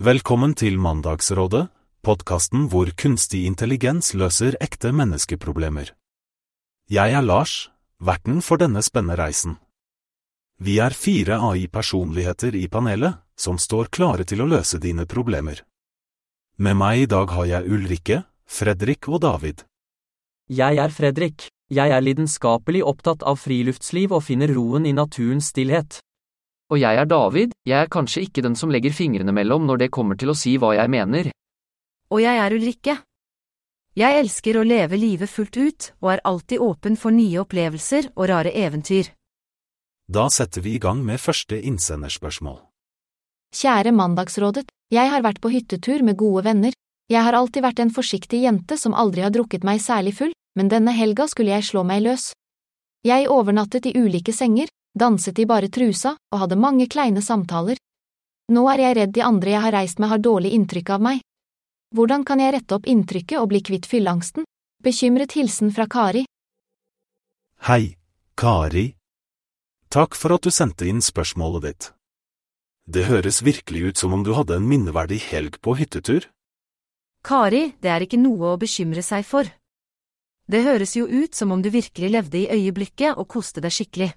Velkommen til Mandagsrådet, podkasten hvor kunstig intelligens løser ekte menneskeproblemer. Jeg er Lars, verten for denne spennende reisen. Vi er fire AI-personligheter i panelet, som står klare til å løse dine problemer. Med meg i dag har jeg Ulrikke, Fredrik og David. Jeg er Fredrik. Jeg er lidenskapelig opptatt av friluftsliv og finner roen i naturens stillhet. Og jeg er David, jeg er kanskje ikke den som legger fingrene mellom når det kommer til å si hva jeg mener. Og jeg er Ulrikke. Jeg elsker å leve livet fullt ut og er alltid åpen for nye opplevelser og rare eventyr. Da setter vi i gang med første innsenderspørsmål. Kjære Mandagsrådet, jeg har vært på hyttetur med gode venner. Jeg har alltid vært en forsiktig jente som aldri har drukket meg særlig full, men denne helga skulle jeg slå meg løs. Jeg overnattet i ulike senger, danset i bare trusa og hadde mange kleine samtaler. Nå er jeg redd de andre jeg har reist med har dårlig inntrykk av meg. Hvordan kan jeg rette opp inntrykket og bli kvitt fylleangsten? Bekymret hilsen fra Kari. Hei, Kari. Takk for at du sendte inn spørsmålet ditt. Det høres virkelig ut som om du hadde en minneverdig helg på hyttetur. Kari, det er ikke noe å bekymre seg for. Det høres jo ut som om du virkelig levde i øyeblikket og koste deg skikkelig.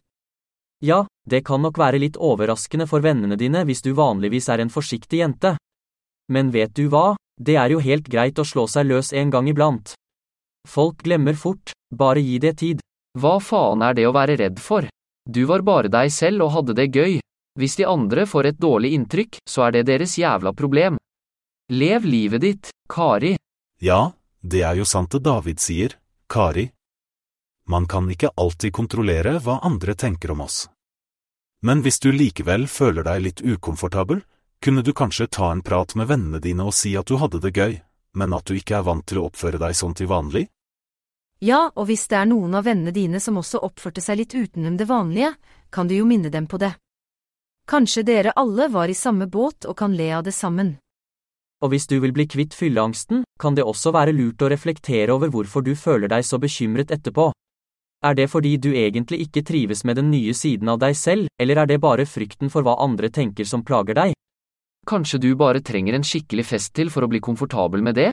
Ja, det kan nok være litt overraskende for vennene dine hvis du vanligvis er en forsiktig jente. Men vet du hva, det er jo helt greit å slå seg løs en gang iblant. Folk glemmer fort, bare gi det tid. Hva faen er det å være redd for? Du var bare deg selv og hadde det gøy. Hvis de andre får et dårlig inntrykk, så er det deres jævla problem. Lev livet ditt, Kari. Ja, det er jo sant det David sier, Kari. Man kan ikke alltid kontrollere hva andre tenker om oss. Men hvis du likevel føler deg litt ukomfortabel, kunne du kanskje ta en prat med vennene dine og si at du hadde det gøy, men at du ikke er vant til å oppføre deg sånn til vanlig? Ja, og hvis det er noen av vennene dine som også oppførte seg litt utenom det vanlige, kan du jo minne dem på det. Kanskje dere alle var i samme båt og kan le av det sammen. Og hvis du vil bli kvitt fylleangsten, kan det også være lurt å reflektere over hvorfor du føler deg så bekymret etterpå. Er det fordi du egentlig ikke trives med den nye siden av deg selv, eller er det bare frykten for hva andre tenker som plager deg? Kanskje du bare trenger en skikkelig fest til for å bli komfortabel med det?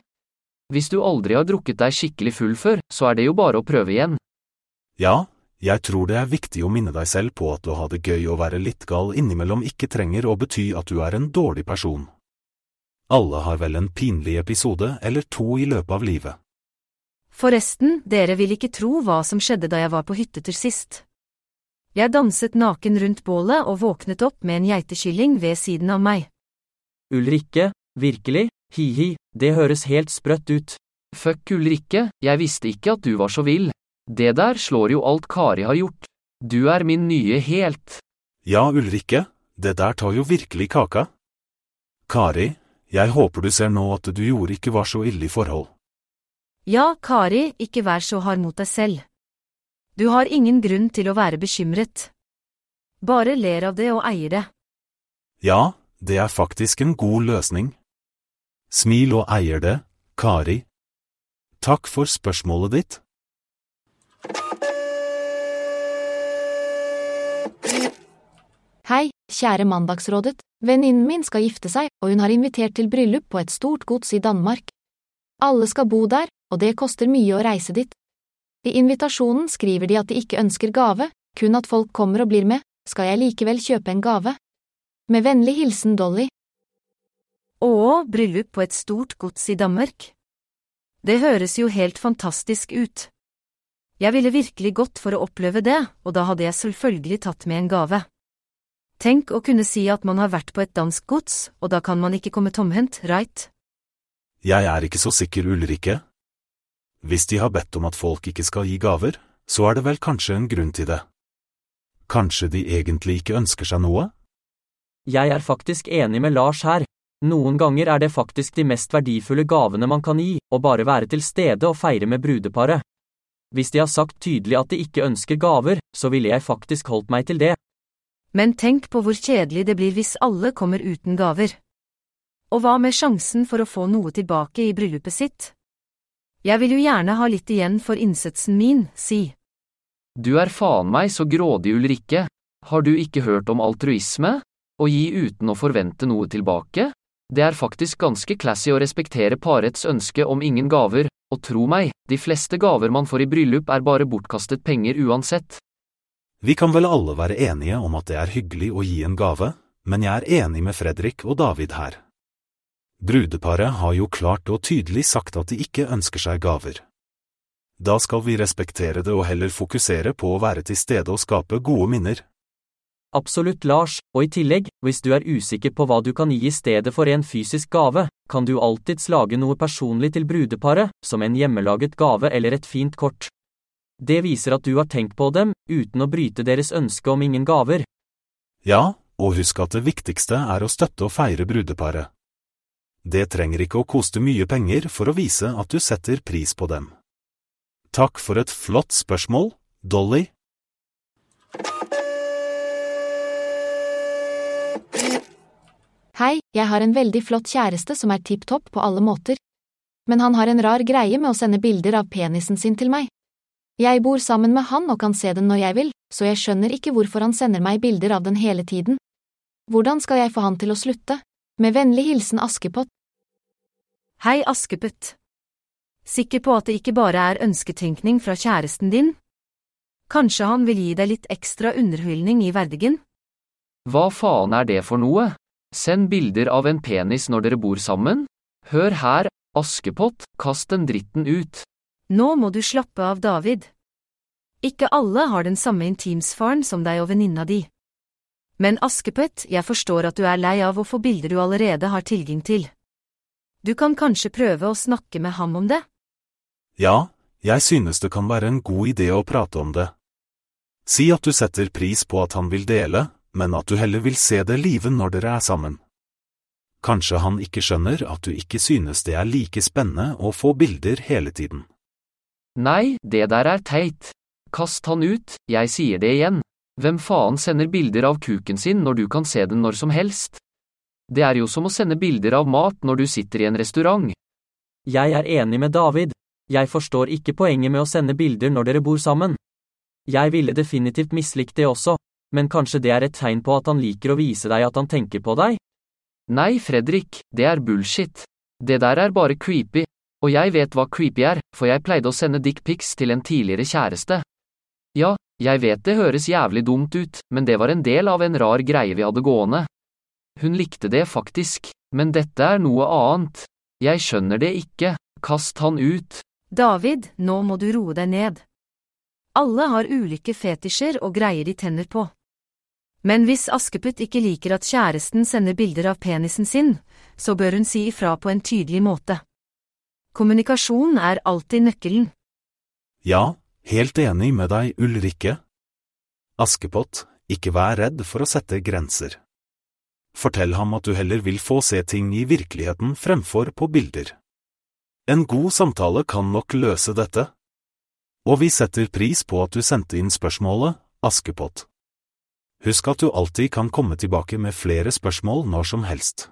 Hvis du aldri har drukket deg skikkelig full før, så er det jo bare å prøve igjen. Ja, jeg tror det er viktig å minne deg selv på at å ha det gøy og være litt gal innimellom ikke trenger å bety at du er en dårlig person. Alle har vel en pinlig episode eller to i løpet av livet. Forresten, dere vil ikke tro hva som skjedde da jeg var på hyttetur sist. Jeg danset naken rundt bålet og våknet opp med en geitekylling ved siden av meg. Ulrikke, virkelig, hi-hi, det høres helt sprøtt ut. Fuck Ulrikke, jeg visste ikke at du var så vill. Det der slår jo alt Kari har gjort. Du er min nye helt. Ja, Ulrikke, det der tar jo virkelig kaka. Kari, jeg håper du ser nå at du gjorde ikke var så ille i forhold. Ja, Kari, ikke vær så hard mot deg selv. Du har ingen grunn til å være bekymret. Bare ler av det og eier det. Ja, det er faktisk en god løsning. Smil og eier det, Kari. Takk for spørsmålet ditt. Hei, kjære Mandagsrådet. Venninnen min skal gifte seg, og hun har invitert til bryllup på et stort gods i Danmark. Alle skal bo der, og det koster mye å reise dit. I invitasjonen skriver de at de ikke ønsker gave, kun at folk kommer og blir med, skal jeg likevel kjøpe en gave? Med vennlig hilsen Dolly. Å, bryllup på et stort gods i Danmark. Det høres jo helt fantastisk ut. Jeg ville virkelig gått for å oppleve det, og da hadde jeg selvfølgelig tatt med en gave. Tenk å kunne si at man har vært på et dansk gods, og da kan man ikke komme tomhendt, right? Jeg er ikke så sikker, Ulrikke. Hvis de har bedt om at folk ikke skal gi gaver, så er det vel kanskje en grunn til det. Kanskje de egentlig ikke ønsker seg noe? Jeg er faktisk enig med Lars her. Noen ganger er det faktisk de mest verdifulle gavene man kan gi, å bare være til stede og feire med brudeparet. Hvis de har sagt tydelig at de ikke ønsker gaver, så ville jeg faktisk holdt meg til det. Men tenk på hvor kjedelig det blir hvis alle kommer uten gaver. Og hva med sjansen for å få noe tilbake i bryllupet sitt? Jeg vil jo gjerne ha litt igjen for innsatsen min, si. Du er faen meg så grådig, Ulrikke. Har du ikke hørt om altruisme? Å gi uten å forvente noe tilbake? Det er faktisk ganske classy å respektere parets ønske om ingen gaver, og tro meg, de fleste gaver man får i bryllup er bare bortkastet penger uansett. Vi kan vel alle være enige om at det er hyggelig å gi en gave, men jeg er enig med Fredrik og David her. Brudeparet har jo klart og tydelig sagt at de ikke ønsker seg gaver. Da skal vi respektere det og heller fokusere på å være til stede og skape gode minner. Absolutt, Lars, og i tillegg, hvis du er usikker på hva du kan gi i stedet for en fysisk gave, kan du alltids lage noe personlig til brudeparet, som en hjemmelaget gave eller et fint kort. Det viser at du har tenkt på dem, uten å bryte deres ønske om ingen gaver. Ja, og husk at det viktigste er å støtte og feire brudeparet. Det trenger ikke å koste mye penger for å vise at du setter pris på dem. Takk for et flott spørsmål, Dolly. Hei, jeg har en veldig flott kjæreste som er tipp topp på alle måter. Men han har en rar greie med å sende bilder av penisen sin til meg. Jeg bor sammen med han og kan se den når jeg vil, så jeg skjønner ikke hvorfor han sender meg bilder av den hele tiden. Hvordan skal jeg få han til å slutte? Med vennlig hilsen Askepott. Hei, Askepott. Sikker på at det ikke bare er ønsketenkning fra kjæresten din? Kanskje han vil gi deg litt ekstra underhyldning i verdigen? Hva faen er det for noe? Send bilder av en penis når dere bor sammen? Hør her, Askepott, kast den dritten ut. Nå må du slappe av, David. Ikke alle har den samme intimsfaren som deg og venninna di. Men Askepett, jeg forstår at du er lei av å få bilder du allerede har tilgang til. Du kan kanskje prøve å snakke med ham om det? Ja, jeg synes det kan være en god idé å prate om det. Si at du setter pris på at han vil dele, men at du heller vil se det live når dere er sammen. Kanskje han ikke skjønner at du ikke synes det er like spennende å få bilder hele tiden. Nei, det der er teit. Kast han ut, jeg sier det igjen. Hvem faen sender bilder av kuken sin når du kan se den når som helst? Det er jo som å sende bilder av mat når du sitter i en restaurant. Jeg er enig med David. Jeg forstår ikke poenget med å sende bilder når dere bor sammen. Jeg ville definitivt mislikt det også, men kanskje det er et tegn på at han liker å vise deg at han tenker på deg? Nei, Fredrik, det er bullshit. Det der er bare creepy, og jeg vet hva creepy er, for jeg pleide å sende dickpics til en tidligere kjæreste. Ja, jeg vet det høres jævlig dumt ut, men det var en del av en rar greie vi hadde gående. Hun likte det faktisk, men dette er noe annet. Jeg skjønner det ikke, kast han ut. David, nå må du roe deg ned. Alle har ulike fetisjer og greier de tenner på. Men hvis Askepott ikke liker at kjæresten sender bilder av penisen sin, så bør hun si ifra på en tydelig måte. Kommunikasjon er alltid nøkkelen. Ja, helt enig med deg, Ulrikke. Askepott, ikke vær redd for å sette grenser. Fortell ham at du heller vil få se ting i virkeligheten fremfor på bilder. En god samtale kan nok løse dette. Og vi setter pris på at du sendte inn spørsmålet, Askepott. Husk at du alltid kan komme tilbake med flere spørsmål når som helst.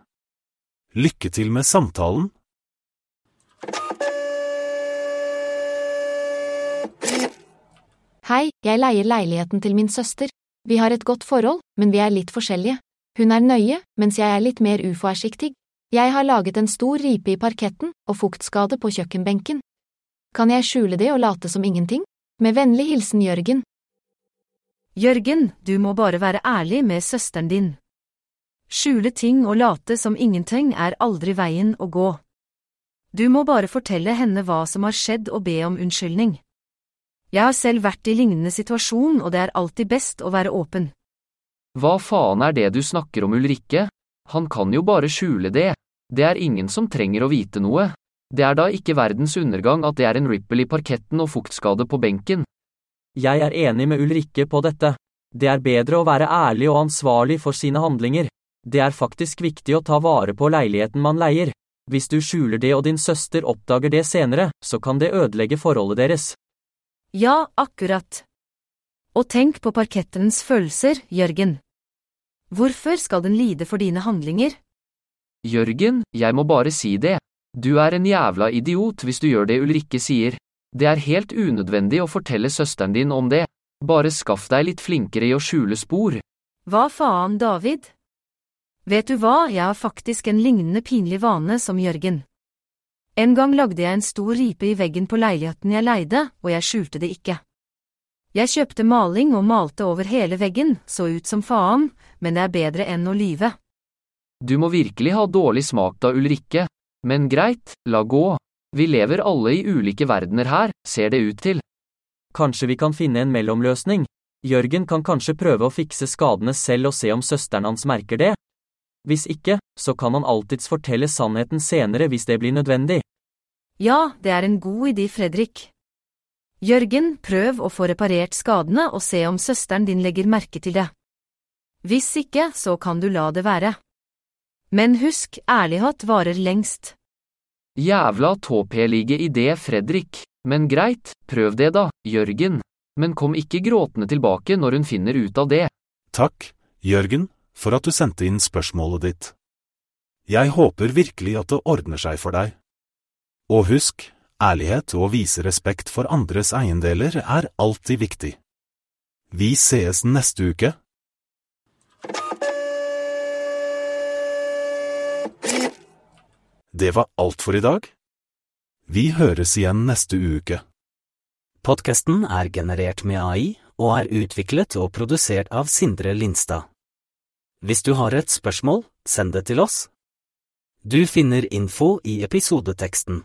Lykke til med samtalen. Hei, jeg leier leiligheten til min søster. Vi har et godt forhold, men vi er litt forskjellige. Hun er nøye, mens jeg er litt mer uforsiktig. Jeg har laget en stor ripe i parketten og fuktskade på kjøkkenbenken. Kan jeg skjule det og late som ingenting? Med vennlig hilsen Jørgen. Jørgen, du må bare være ærlig med søsteren din. Skjule ting og late som ingenting er aldri veien å gå. Du må bare fortelle henne hva som har skjedd og be om unnskyldning. Jeg har selv vært i lignende situasjon og det er alltid best å være åpen. Hva faen er det du snakker om Ulrikke? Han kan jo bare skjule det. Det er ingen som trenger å vite noe. Det er da ikke verdens undergang at det er en ripple i parketten og fuktskade på benken. Jeg er enig med Ulrikke på dette. Det er bedre å være ærlig og ansvarlig for sine handlinger. Det er faktisk viktig å ta vare på leiligheten man leier. Hvis du skjuler det og din søster oppdager det senere, så kan det ødelegge forholdet deres. Ja, akkurat. Og tenk på parkettens følelser, Jørgen. Hvorfor skal den lide for dine handlinger? Jørgen, jeg må bare si det. Du er en jævla idiot hvis du gjør det Ulrikke sier. Det er helt unødvendig å fortelle søsteren din om det. Bare skaff deg litt flinkere i å skjule spor. Hva faen, David? Vet du hva, jeg har faktisk en lignende pinlig vane som Jørgen. En gang lagde jeg en stor ripe i veggen på leiligheten jeg leide, og jeg skjulte det ikke. Jeg kjøpte maling og malte over hele veggen, så ut som faen, men det er bedre enn å lyve. Du må virkelig ha dårlig smak da, Ulrikke. Men greit, la gå. Vi lever alle i ulike verdener her, ser det ut til. Kanskje vi kan finne en mellomløsning? Jørgen kan kanskje prøve å fikse skadene selv og se om søsteren hans merker det? Hvis ikke, så kan han alltids fortelle sannheten senere hvis det blir nødvendig. Ja, det er en god idé, Fredrik. Jørgen, prøv å få reparert skadene og se om søsteren din legger merke til det. Hvis ikke, så kan du la det være. Men husk, ærlighet varer lengst. Jævla tåpelige idé, Fredrik. Men greit, prøv det da, Jørgen. Men kom ikke gråtende tilbake når hun finner ut av det. Takk, Jørgen, for at du sendte inn spørsmålet ditt. Jeg håper virkelig at det ordner seg for deg. Og husk, ærlighet og vise respekt for andres eiendeler er alltid viktig. Vi sees neste uke. Det var alt for i dag. Vi høres igjen neste uke. Podkasten er generert med AI og er utviklet og produsert av Sindre Lindstad. Hvis du har et spørsmål, send det til oss. Du finner info i episodeteksten.